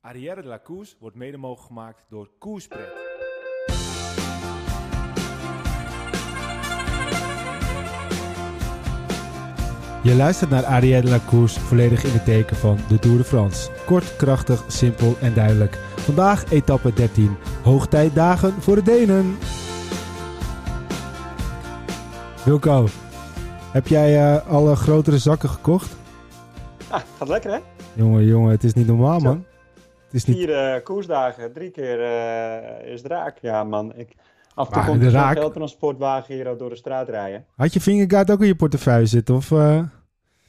Arrière de la Koers wordt mede mogelijk gemaakt door Koerspret. Je luistert naar Arrière de la volledig in het teken van de Tour de France. Kort, krachtig, simpel en duidelijk. Vandaag etappe 13. Hoogtijdagen voor de Denen. Wilco, heb jij uh, alle grotere zakken gekocht? Ah, gaat lekker hè? Jongen, jongen, het is niet normaal man. Het is niet... Vier uh, koersdagen, drie keer uh, is draak. Ja man, ik... af en toe komt er zo'n raak... geldtransportwagen hier door de straat rijden. Had je Fingergaard ook in je portefeuille zitten? Of,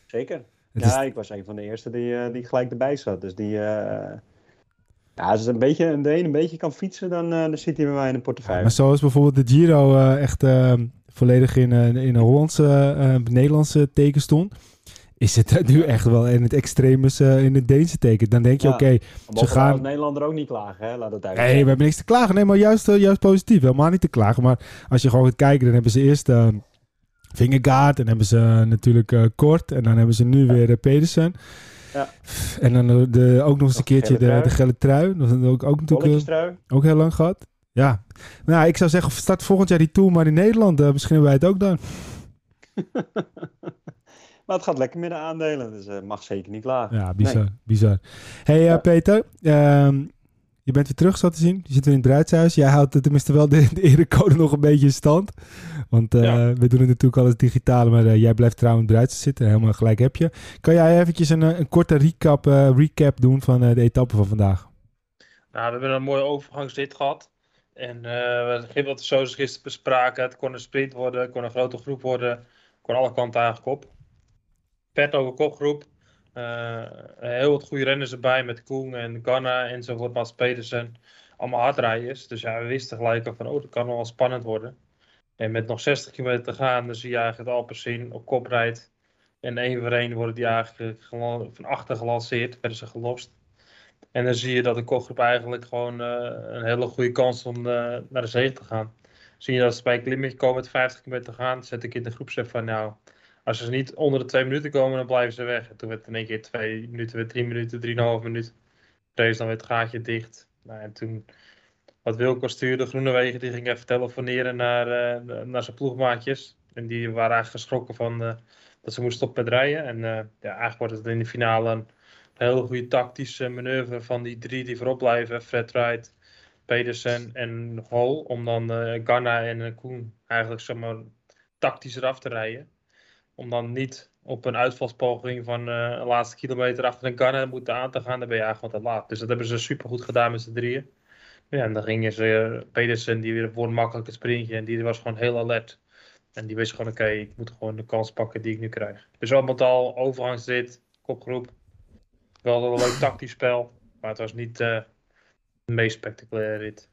Zeker. Het ja, is... ik was een van de eerste die, die gelijk erbij zat. Dus die... Ja, als het een beetje, de een een beetje kan fietsen, dan, dan zit hij bij mij in de portefeuille. Ja, maar zoals bijvoorbeeld de Giro echt volledig in, in een Hollandse, Nederlandse teken stond is het nu echt wel in het extreme uh, in het Deense teken. Dan denk je, oké, okay, ze gaan... Nederlander ook niet klagen, hè? Laat het Nee, we hebben niks te klagen. Nee, maar juist, uh, juist positief. Helemaal niet te klagen. Maar als je gewoon gaat kijken, dan hebben ze eerst uh, Vingegaard. En hebben ze natuurlijk Kort. En dan hebben ze nu weer Pedersen. Ja. En dan de, ook nog eens een keertje de, de gele trui. Dat is ook, ook natuurlijk ook heel lang gehad. Ja, nou, ik zou zeggen, start volgend jaar die Tour maar in Nederland. misschien hebben wij het ook dan. Maar het gaat lekker met de aandelen, dus uh, mag zeker niet klagen. Ja, bizar. bizar. hey, uh, Peter, um, je bent weer terug, zo te zien. Je zit weer in het bruidshuis. Jij houdt tenminste wel de, de erecode nog een beetje in stand. Want uh, ja. we doen het natuurlijk alles digitaal, maar jij blijft trouwens in het bruidshuis zitten. Helemaal gelijk heb je. Kan jij eventjes een, een korte recap, recap doen van de etappe van vandaag? Nou, we hebben een mooie overgangsrit gehad. En uh, wat we zo gisteren bespraken. Het kon een sprint worden, het kon een grote groep worden. Het kon alle kanten eigenlijk op vet over kopgroep. Uh, heel wat goede renners erbij met Koen en Ganna enzovoort, Mats Pedersen. Allemaal hardrijders. Dus ja, we wisten gelijk al van, oh, dat kan wel spannend worden. En met nog 60 kilometer te gaan, dan zie je eigenlijk het Alpecin op kop rijdt. En één voor één worden die eigenlijk van achter gelanceerd, werden ze gelost. En dan zie je dat de kopgroep eigenlijk gewoon uh, een hele goede kans om uh, naar de zege te gaan. Zie je dat ze bij een klimmetje komen met 50 kilometer te gaan, zet ik in de groepsef van nou, als ze niet onder de twee minuten komen, dan blijven ze weg. En toen werd in één keer twee minuten, weer drie minuten, drieënhalf minuut. Rees dan weer het gaatje dicht. Nou, en toen wat Wilco stuurde, Groenewegen, die ging even telefoneren naar, uh, naar zijn ploegmaatjes. En die waren eigenlijk geschrokken van uh, dat ze moesten stoppen met rijden. En uh, ja, eigenlijk wordt het in de finale een hele goede tactische manoeuvre van die drie die voorop blijven. Fred Wright, Pedersen en Hol. Om dan Ganna en Koen eigenlijk zeg maar, tactisch eraf te rijden om dan niet op een uitvalspoging van uh, een laatste kilometer achter een Ghana moeten aan te gaan, dan ben je eigenlijk gewoon te laat. Dus dat hebben ze super goed gedaan met z'n drieën. Ja, en dan gingen ze, uh, Pedersen, die weer voor een makkelijke sprintje, en die was gewoon heel alert. En die wist gewoon, oké, ik moet gewoon de kans pakken die ik nu krijg. Dus al met al, overgangsrit, kopgroep. Wel een leuk tactisch spel, maar het was niet uh, de meest spectaculaire rit.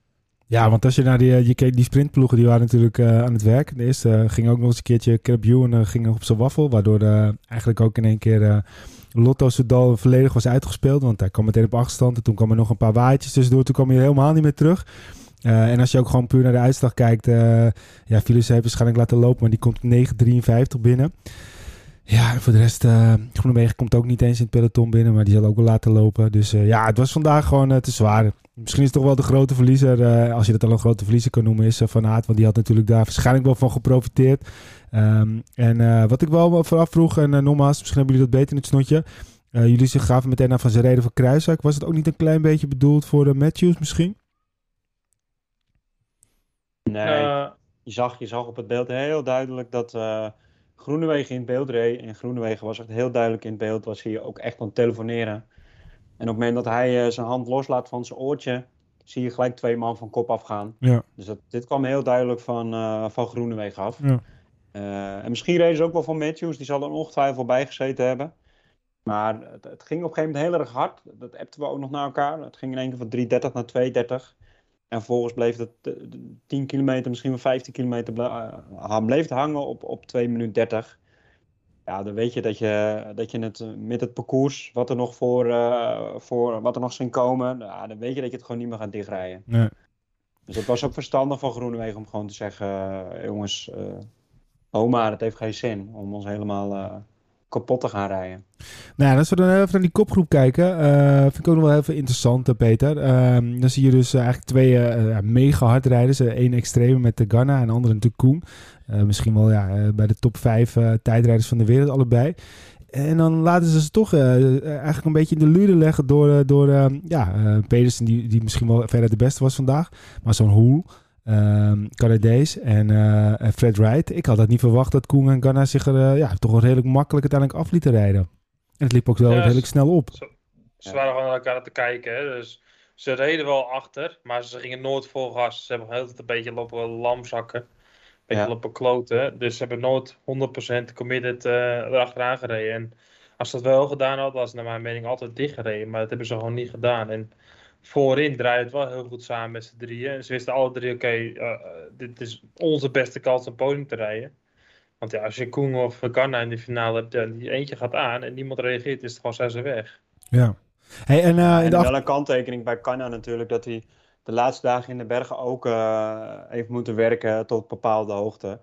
Ja, want als je naar die, eh, je keek, die sprintploegen, die waren natuurlijk uh, aan het werk. De eerste uh, ging ook nog eens een keertje Caleb en ging op zijn waffel. Waardoor eigenlijk ook in één keer Lotto Soudal volledig was uitgespeeld. Want hij kwam meteen op achterstand. En toen kwam er nog een paar waaitjes tussendoor. Toen kwam hij helemaal niet meer terug. en als je ook gewoon puur naar de uitslag kijkt. ja, Philips heeft waarschijnlijk laten lopen. Maar die komt 9.53 binnen. Ja, voor de rest, uh, komt ook niet eens in het peloton binnen, maar die zal ook wel laten lopen. Dus ja, het was vandaag gewoon te zwaar. Misschien is toch wel de grote verliezer, als je dat al een grote verliezer kan noemen, is Van Aert. Want die had natuurlijk daar waarschijnlijk wel van geprofiteerd. Um, en wat ik wel vooraf vroeg, en nogmaals, misschien hebben jullie dat beter in het snotje. jullie gaven meteen naar van zijn reden van Kruiswijk. Was het ook niet een klein beetje bedoeld voor de Matthews misschien? Nee, je, zag, je zag op het beeld heel duidelijk dat... Groenewegen in beeld reed. En Groenewegen was echt heel duidelijk in beeld. Was hij ook echt aan het telefoneren. En op het moment dat hij uh, zijn hand loslaat van zijn oortje. Zie je gelijk twee man van kop afgaan. Ja. Dus dat, dit kwam heel duidelijk van, uh, van Groenewegen af. Ja. Uh, en misschien reden ze ook wel van Matthews. Die zal er ongetwijfeld bij gezeten hebben. Maar het, het, ging op een gegeven moment heel erg hard. Dat appten we ook nog naar elkaar. Het ging in één keer van 3.30 naar 2.30. En vervolgens bleef het 10 eh, kilometer, misschien wel 15 kilometer, bleef hangen op, op 2 minuten 30. Ja, dan weet je dat je, dat je het eh, met het parcours, wat er nog voor, uh, voor wat er nog zijn komen, ja, dan weet je dat je het gewoon niet meer gaat dichtrijden. Nee. Dus het was ook verstandig van Groenewegen om gewoon te zeggen, jongens, oma, het heeft geen zin om ons helemaal kapot te gaan rijden. Nou ja, als we dan even naar die kopgroep kijken, uh, vind ik ook nog wel even interessant, Peter. Uh, dan zie je dus eigenlijk twee uh, mega hardrijders. Eén extreme met de Ganna en de andere natuurlijk Koen. Misschien wel ja, bij de top vijf tijdrijders van de wereld allebei. En dan laten ze ze toch eigenlijk een beetje in de luren leggen door, door ja, Pedersen, die, die misschien wel verder de beste was vandaag. Maar zo'n Hoel, um, Canadees en Fred Wright. Ik had dat niet verwacht dat Koen en Ganna zich er ja, toch wel redelijk makkelijk uiteindelijk af lieten rijden. En het liep ook wel ja, redelijk snel op. Ze, ze waren gewoon naar elkaar te kijken. Hè? Dus ze reden wel achter, maar ze gingen nooit vol gas. Ze hebben heel een beetje lopen lamzakken. Een beetje ja. lopen kloten. Dus ze hebben nooit 100% committed uh, erachteraan gereden. En als ze dat wel gedaan hadden, was naar mijn mening altijd dicht gereden. Maar dat hebben ze gewoon niet gedaan. En voorin draaide het wel heel goed samen met z'n drieën. En ze wisten alle drie, oké, okay, uh, dit is onze beste kans om podium te rijden. Want ja, als je Koen of Ganna in de finale hebt, ja, die eentje gaat aan en niemand reageert, is het gewoon zijn ze weg. Ja. Hey, en, uh, en wel een kanttekening bij Ganna natuurlijk, dat hij de laatste dagen in de bergen ook uh, heeft moeten werken tot bepaalde hoogte.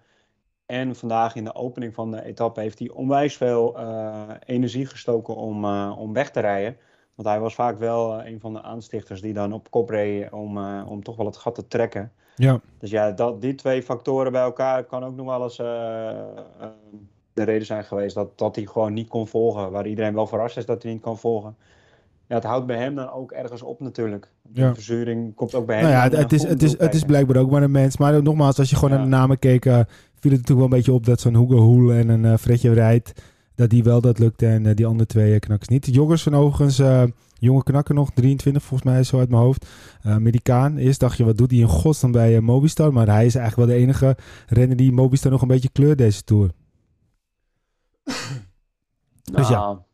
En vandaag in de opening van de etappe heeft hij onwijs veel uh, energie gestoken om, om weg te rijden. Want hij was vaak wel een van de aanstichters die dan op kop reed om, om toch wel het gat te trekken. Ja. Dus ja, dat, die twee factoren bij elkaar kan ook nog wel eens de reden zijn geweest dat, dat hij gewoon niet kon volgen. Waar iedereen wel verrast is dat hij niet kan volgen. Ja, het houdt bij hem dan ook ergens op natuurlijk. De ja. verzuring komt ook bij hem. Nou ja, het, het is, het, is, het is blijkbaar ook maar een mens. Maar nogmaals, als je gewoon ja. naar de namen keek, uh, viel het natuurlijk wel een beetje op dat zo'n Hugo Hoel en een uh, Fredje rijdt dat die wel dat lukte en uh, die andere twee knakkers niet. Joggers van overigens, jonge knakker nog, 23 volgens mij zo uit mijn hoofd. Amerikaan. Eerst dacht je, wat doet hij in godsnaam bij Mobistar? Maar hij is eigenlijk wel de enige renner die Mobistar nog een beetje kleurt deze Tour. dus ja.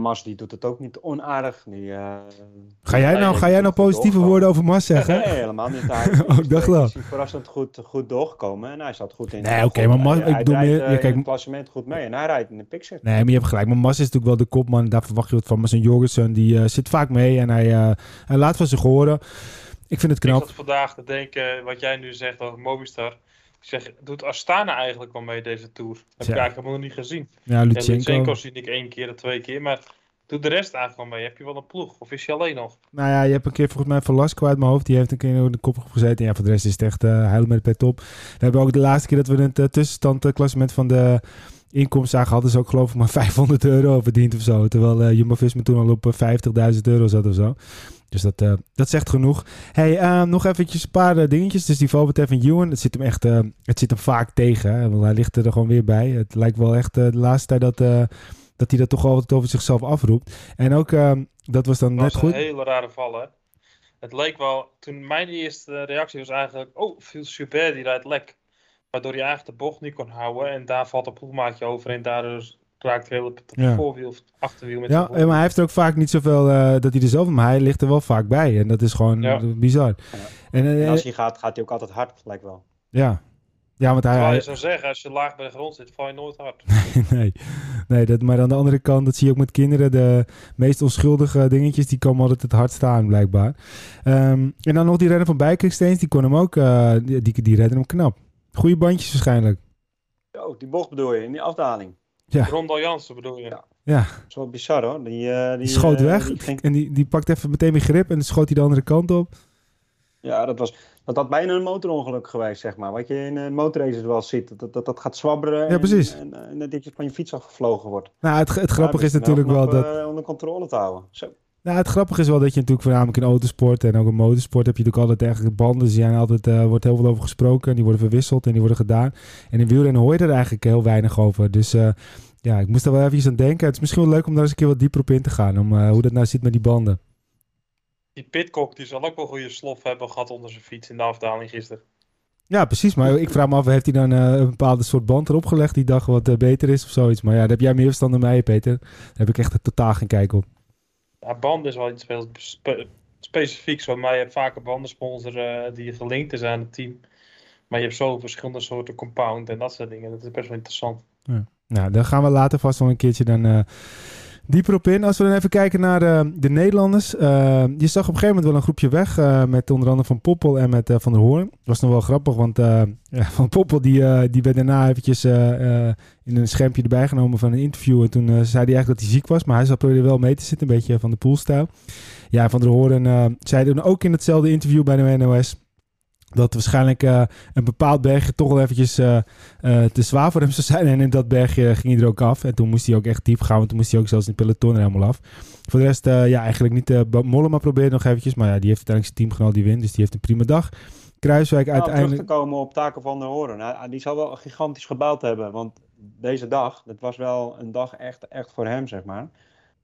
Mas die doet het ook niet onaardig. Die, uh, ga jij nou, ga jij nou positieve woorden over Mas zeggen? Nee, helemaal niet. Hij oh, ik dacht wel. is verrassend goed, goed doorgekomen en hij zat goed in. Nee, oké, okay, maar Mas, hij, ik bedoel meer, ja, kijk, het klassement goed mee en hij rijdt in de picture. Nee, maar je hebt gelijk. Maar Mas is natuurlijk wel de kopman. Daar verwacht je wat van. Maar zijn Jorgensen, die uh, zit vaak mee en hij, uh, hij laat van zich horen. Ik vind het knap. Ik zat vandaag te denken, wat jij nu zegt over Mobistar. Ik zeg, doet Astana eigenlijk wel mee deze Tour? Heb ja. ik eigenlijk helemaal nog niet gezien. Ja, Lutsenko. En Lutsenko zie ik één keer of twee keer, maar doet de rest eigenlijk wel mee. Heb je wel een ploeg? Of is je alleen nog? Nou ja, je hebt een keer volgens mij Velasco uit mijn hoofd. Die heeft een keer in de kop gezeten. Ja, voor de rest is het echt uh, huilen met pet op. We hebben ook de laatste keer dat we het uh, tussenstandklassement van de inkomsten zagen, hadden ze ook geloof ik maar 500 euro verdiend of zo. Terwijl uh, Jumbo-Visma toen al op 50.000 euro zat of zo. Dus dat, uh, dat zegt genoeg. Hey, uh, nog eventjes een paar uh, dingetjes. Dus die val betreffend Ewan, het zit hem echt het zit hem vaak tegen. Hè? Want hij ligt er gewoon weer bij. Het lijkt wel echt de laatste tijd dat dat hij dat toch altijd over zichzelf afroept. En ook, uh, dat was dan dat net was goed. een hele rare vallen. Het leek wel, toen mijn eerste reactie was eigenlijk, oh, viel super, die rijdt lek. Waardoor hij eigenlijk de bocht niet kon houden en daar valt een ploegmaatje over en daardoor raakt het hele ja. voorwiel of achterwiel met Ja, maar hij heeft er ook vaak niet zoveel uh, dat hij er zelf, maar hij ligt er wel vaak bij en dat is gewoon ja. bizar. Ja. En, uh, en, als hij gaat, gaat hij ook altijd hard, lijkt wel. Ja, ja, want hij... Terwijl je zou zeggen, als je laag bij de grond zit, val je nooit hard. nee, nee dat, maar aan de andere kant, dat zie je ook met kinderen. De meest onschuldige dingetjes, die komen altijd het hard staan, blijkbaar. Um, en dan nog die renner van Bijkersteens, die kon hem ook, uh, die, die, die redden hem knap. Goede bandjes waarschijnlijk. Oh, die bocht bedoel je, in die afdaling. Ja. Rondal Jansen bedoel je? Ja. ja. Dat is wel bizar hoor. Die, uh, die, die schoot uh, weg die ging... en die, die pakt even meteen weer grip en dan schoot hij de andere kant op. Ja, dat was dat had bijna een motorongeluk geweest, zeg maar. Wat je in een motorraces wel ziet. Dat dat, dat gaat zwabberen ja, precies. en, en, en, dat je van je fiets afgevlogen wordt. Nou, het, het grappige is natuurlijk wel dat... Uh, onder controle te houden. Zo. Nou, het grappige is wel dat je natuurlijk voornamelijk in autosport en ook in motorsport heb je natuurlijk altijd eigenlijk banden. Die zijn altijd, uh, wordt heel veel over gesproken en die worden verwisseld en die worden gedaan. En in wielrennen hoor je er eigenlijk heel weinig over. Dus uh, ja, ik moest er wel even aan denken. Het is misschien wel leuk om daar eens een keer wat dieper op in te gaan. Om hoe dat nou zit met die banden. Die Pitcock die zal ook wel goede slof hebben gehad onder zijn fiets in de afdaling gisteren. Ja, precies. Maar ik vraag me af, heeft hij dan uh, een bepaalde soort band erop gelegd die dag wat uh, beter is of zoiets? Maar ja, daar heb jij meer verstand dan mij, Peter. Daar heb ik echt totaal geen kijk op. Ja, band is wel iets veel spe specifieks. Want mij hebt vaak een bandensponsor uh, die gelinkt is aan het team. Maar je hebt zo verschillende soorten compound en dat soort dingen. Dat is best wel interessant. Ja. Nou, dan gaan we later vast wel een keertje dan dieper op in. Als we dan even kijken naar uh, de Nederlanders. Uh, je zag op een gegeven moment wel een groepje weg. Uh, met onder andere Van Poppel en met Van der Hoorn. Dat was nog wel grappig, want Van Poppel die, die werd daarna eventjes in een schermpje erbij genomen van een interview. En toen zei hij eigenlijk dat hij ziek was. Maar hij zat probeerde wel mee te zitten, een beetje van de poolstijl. Ja, Van der Hoorn zei dan ook in hetzelfde interview bij de NOS dat waarschijnlijk uh, een bepaald bergje toch wel eventjes uh, uh, te zwaar voor hem zou zijn. En in dat bergje ging hij er ook af. En toen moest hij ook echt diep gaan, want toen moest hij ook zelfs in het peloton er helemaal af. Voor de rest, ja, eigenlijk niet. Mollema probeerde nog eventjes, maar ja, die heeft uiteindelijk zijn teamgenoot die wint. Dus die heeft een prima dag. Kruiswijk nou, uiteindelijk... terug te komen op Taken van der Horen. Nou, die zal wel gigantisch gebouwd hebben. Want deze dag, dat was wel een dag echt, echt voor hem, zeg maar.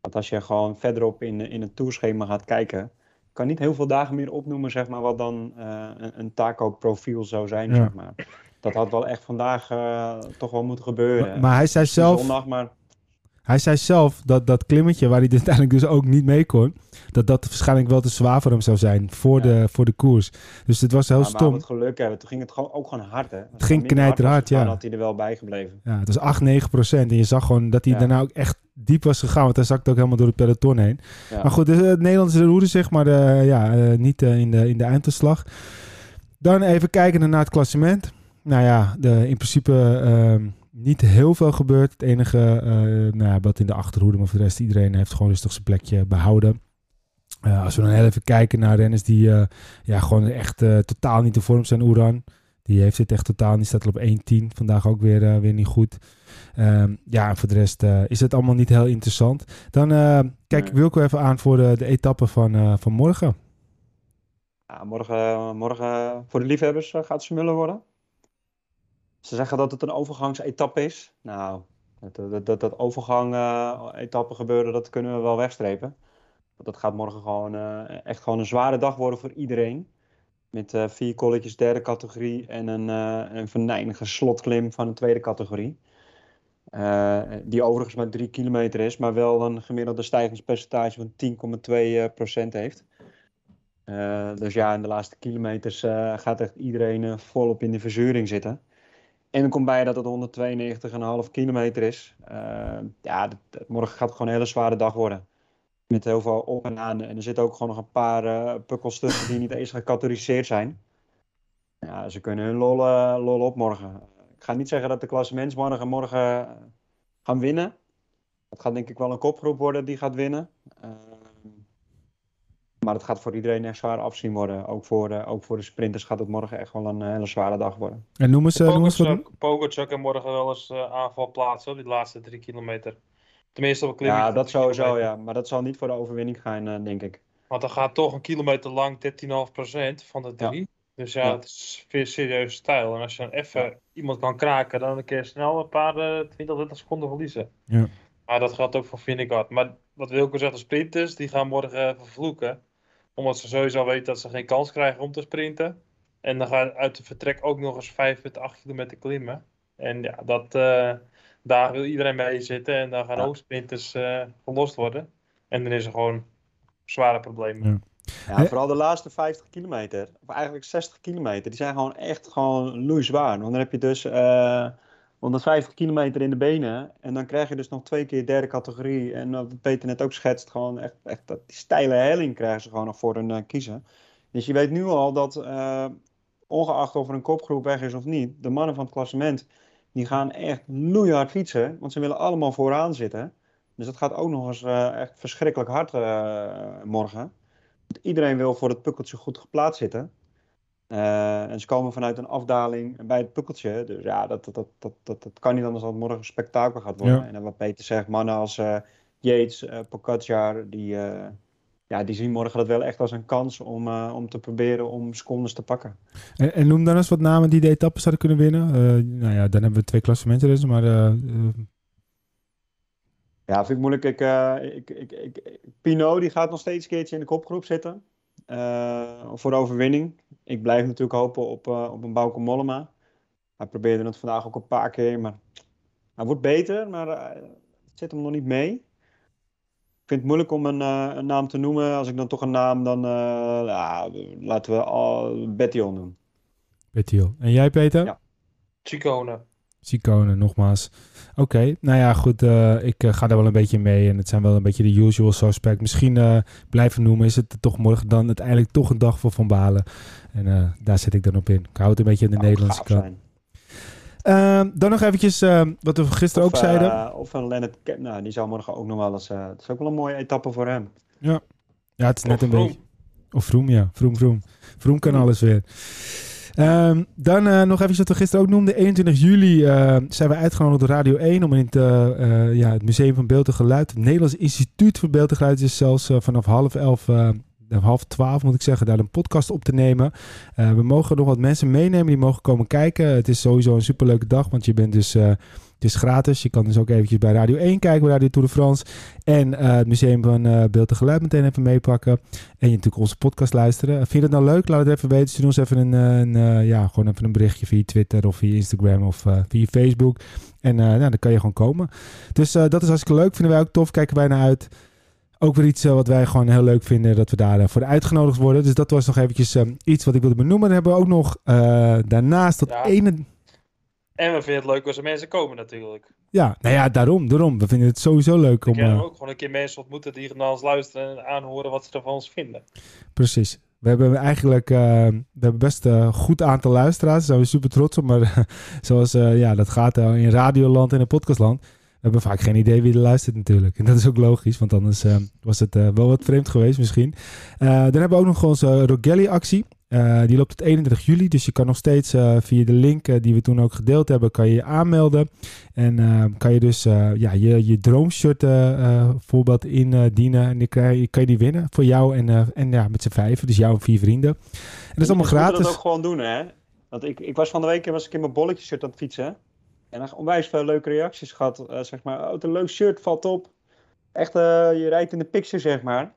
Want als je gewoon verderop in, in het tourschema gaat kijken kan niet heel veel dagen meer opnoemen, zeg maar, wat dan uh, een, een taco-profiel zou zijn, zeg maar. Dat had wel echt vandaag uh, toch wel moeten gebeuren. Maar, maar hij zei zelf... Zondag, maar... Hij zei zelf dat dat klimmetje, waar hij dus uiteindelijk dus ook niet mee kon, dat dat waarschijnlijk wel te zwaar voor hem zou zijn voor, de, voor de koers. Dus het was heel stom. Maar het geluk hebben, toen ging het gewoon, ook gewoon hard, hè. Het ging knijterhard, ja. Dan had hij er wel bij gebleven. Ja, het was 8, 9 procent. En je zag gewoon dat hij ja. daarna ook echt diep was gegaan, want hij zakte ook helemaal door het peloton heen. Ja. Maar goed, dus, het Nederlandse roede zeg maar uh, ja, uh, niet uh, in, de, in de eindverslag. Dan even kijken naar het klassement. Nou ja, de, in principe ehm, niet heel veel gebeurd. Het enige nou ja, wat in de achterhoede, maar voor de rest iedereen heeft gewoon rustig zijn plekje behouden. Uh, als we dan heel even kijken naar renners die uh, ja, gewoon echt totaal niet in vorm zijn. Oeran, die heeft het echt totaal niet. Staat er op 1-10. Vandaag ook weer, weer niet goed. Um, ja, en voor de rest is het allemaal niet heel interessant. Dan kijk ik Wilco even aan voor de, de etappe van, van morgen. Ja, morgen, morgen voor de liefhebbers gaat het smullen worden. Ze zeggen dat het een overgangsetappe is. Nou, dat, dat, dat, dat overgang-etappe gebeuren, dat kunnen we wel wegstrepen. Dat gaat morgen gewoon uh, echt gewoon een zware dag worden voor iedereen. Met uh, vier kolletjes derde categorie en een, uh, een venijnige slotklim van de tweede categorie. die overigens maar drie kilometer is, maar wel een gemiddelde stijgingspercentage van 10,2% heeft. dus ja, in de laatste kilometers gaat echt iedereen volop in de verzuring zitten. En dan komt bij dat het 192,5 kilometer is. ja, morgen gaat het gewoon een hele zware dag worden. Met heel veel op en aan. En er zitten ook gewoon nog een paar uh, die niet eens gecategoriseerd zijn. Ja, ze kunnen hun lol, lol op morgen. Ik ga niet zeggen dat de klassements morgen, morgen gaan winnen. Het gaat denk ik wel een kopgroep worden die gaat winnen. Maar het gaat voor iedereen echt zwaar afzien worden. Ook voor, de, ook voor de sprinters gaat het morgen echt wel een hele zware dag worden. En noemen ze... Pogacar kan morgen wel eens aanval plaatsen, die laatste drie kilometer. Tenminste op een Ja, dat sowieso, ja. Maar dat zal niet voor de overwinning gaan, uh, denk ik. Want dan gaat toch een kilometer lang 13,5% van de drie. Ja. Dus ja, ja, het is veel serieus stijl. En als je dan even ja. iemand kan kraken, dan kun je snel een paar uh, 20, 30 seconden verliezen. Ja. Maar dat geldt ook voor Vingegaard. Maar wat Wilco zegt, de sprinters, die gaan morgen vervloeken. Omdat ze sowieso weten dat ze geen kans krijgen om te sprinten. En dan gaan uit de vertrek ook nog eens 5,8 kilometer klimmen. En ja, dat... Uh, daar wil iedereen mee zitten en dan gaan ja. ook sprinters uh, verlost worden. En dan is er gewoon zware problemen. Ja. ja. vooral de laatste 50 kilometer, of eigenlijk 60 kilometer, die zijn gewoon echt gewoon loeizwaar. Want dan heb je dus uh, 150 kilometer in de benen en dan krijg je dus nog twee keer derde categorie. En wat Peter net ook schetst, gewoon echt, echt dat, die steile helling krijgen ze gewoon nog voor hun uh, kiezen. Dus je weet nu al dat, uh, ongeacht of er een kopgroep weg is of niet, de mannen van het klassement die gaan echt loeihard fietsen, want ze willen allemaal vooraan zitten. Dus dat gaat ook nog eens uh, echt verschrikkelijk hard morgen. Want iedereen wil voor het pukkeltje goed geplaatst zitten. Uh, en ze komen vanuit een afdaling bij het pukkeltje. Dus ja, dat, dat, dat, dat, dat, dat kan niet anders dan morgen een spektakel gaat worden. Ja. En wat Peter zegt, mannen als Yates, Pogacar, die, ja, die zien morgen dat wel echt als een kans om, uh, om te proberen om secondes te pakken. En, en, noem dan eens wat namen die de etappes zouden kunnen winnen. Uh, nou ja, dan hebben we twee klassementen dus, maar... Uh, ja, vind ik moeilijk. Ik, ik, ik, ik, Pino die gaat nog steeds een keertje in de kopgroep zitten. Voor de overwinning. Ik blijf natuurlijk hopen op, op een Bauke Mollema. Hij probeerde het vandaag ook een paar keer, maar hij wordt beter, maar het zit hem nog niet mee. Ik vind het moeilijk om een, uh, een, naam te noemen. Als ik dan toch een naam, dan uh, ja, laten we al Bettion doen. Bettion. En jij, Peter? Ja. Chicone. Sicone, nogmaals. Oké, nou ja, goed. Uh, ik uh, ga daar wel een beetje mee. En het zijn wel een beetje de usual suspect. Misschien uh, blijven noemen is het toch morgen dan uiteindelijk toch een dag voor Van Balen. En daar zit ik dan op in. Ik hou het een beetje aan de Nou, Nederlandse kant. Ehm, dan nog eventjes ehm, wat we gisteren of, ook zeiden. of een Leonard Kemp, nou, die zou morgen ook nog wel eens... Het is ook wel een mooie etappe voor hem. Ja, ja het is net Of een Vroom. beetje... Of Vroom, ja. Vroom, Vroom. Vroom kan alles weer. Ehm, dan eh, nog even wat we gisteren ook noemden. 21 juli eh, zijn we uitgenodigd door Radio 1 om in het, eh, ja, het Museum van Beeld en Geluid. Het Nederlands Instituut voor Beeld en Geluid is zelfs vanaf half elf, half twaalf moet ik zeggen, daar een podcast op te nemen. Eh, we mogen nog wat mensen meenemen die mogen komen kijken. Het is sowieso een superleuke dag, want je bent dus... eh, het is gratis. Je kan dus ook eventjes bij Radio 1 kijken, bij Radio Tour de France. En eh, het Museum van eh, Beeld en Geluid meteen even meepakken. En je natuurlijk onze podcast luisteren. Vind je dat nou leuk? Laat het even weten. Stuur ons even een, eh, een, eh, ja, gewoon even een berichtje via Twitter of via Instagram of eh, via Facebook. En eh, nou, dan kan je gewoon komen. Dus eh, dat is hartstikke leuk. Vinden wij ook tof. Kijken wij naar uit. Ook weer iets eh, wat wij gewoon heel leuk vinden. Dat we daarvoor uitgenodigd worden. Dus dat was nog eventjes eh, iets wat ik wilde benoemen. Dan hebben we ook nog eh, daarnaast dat Ja. ene... En we vinden het leuk als er mensen komen natuurlijk. Ja, nou ja, daarom, daarom. We vinden het sowieso leuk We om... eh, ook gewoon een keer mensen ontmoeten die naar ons luisteren en aanhoren wat ze er van ons vinden. Precies. We hebben eigenlijk eh, we hebben best een goed aantal luisteraars. Daar zijn we super trots op. Maar zoals eh, ja, dat gaat eh, in radioland en in podcastland. We hebben vaak geen idee wie er luistert natuurlijk. En dat is ook logisch, want anders eh, was het eh, wel wat vreemd geweest misschien. Eh, dan hebben we ook nog onze Rogelli-actie. Eh, die loopt tot 31 juli, dus je kan nog steeds via de link die we toen ook gedeeld hebben, kan je je aanmelden. En eh, kan je dus ja, je, je droomshirt eh, eh, voorbeeld indienen. en die krijg, je- kan je die winnen voor jou en, en ja, met z'n vijven, dus jou en vier vrienden. En dat is allemaal We moeten gratis. dat ook gewoon doen, hè. Want ik, ik was van de week was ik in mijn bolletjes shirt aan het fietsen. En dan onwijs veel leuke reacties gehad. eh, zeg maar, oh, een leuk shirt, valt op. Echt, eh, je rijdt in de picture, zeg maar.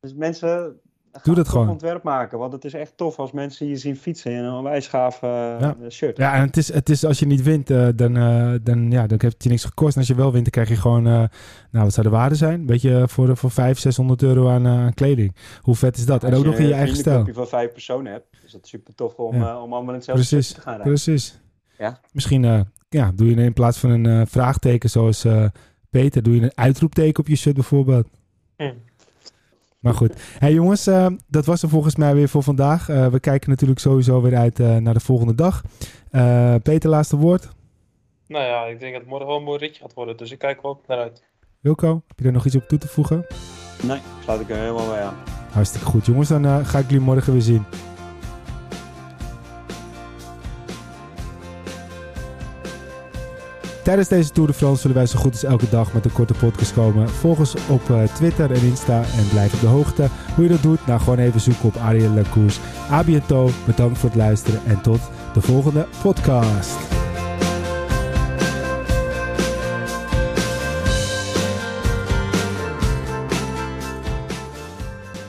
Dus mensen gaan dat gewoon. ontwerp maken. Want het is echt tof als mensen je zien fietsen in een onwijs gaaf eh, Ja. shirt. Ja, en het is, het is als je niet wint, dan, eh, dan, ja, dan heeft het je niks gekost. En als je wel wint, dan krijg je gewoon, nou wat zou de waarde zijn? Weet je, voor, voor 500, 600 euro aan, kleding. Hoe vet is dat? En Als ook nog in je eigen een stijl. vriendenclubje van vijf personen hebt, is dat super tof om, Ja. om allemaal in hetzelfde Precies, te gaan rijden. Precies. Ja. Misschien eh, ja, doe je in plaats van een eh, vraagteken zoals eh, Peter, doe je een uitroepteken op je shirt bijvoorbeeld. Hm. Maar goed. Hey jongens, eh, dat was er volgens mij weer voor vandaag. Eh, we kijken natuurlijk sowieso weer uit eh, naar de volgende dag. Eh, Peter, laatste woord. Nou ja, ik denk dat het morgen wel een mooi ritje gaat worden, dus ik kijk wel naar uit. Wilco, heb je er nog iets op toe te voegen? Nee, sluit ik er helemaal bij aan. Hartstikke goed. Jongens, dan ga ik jullie morgen weer zien. Tijdens deze Tour de France zullen wij zo goed als elke dag met een korte podcast komen. Volg ons op eh, Twitter en Insta en blijf op de hoogte. Hoe je dat doet? Nou, gewoon even zoeken op Ariel Lacours. A bientôt, bedankt voor het luisteren en tot de volgende podcast.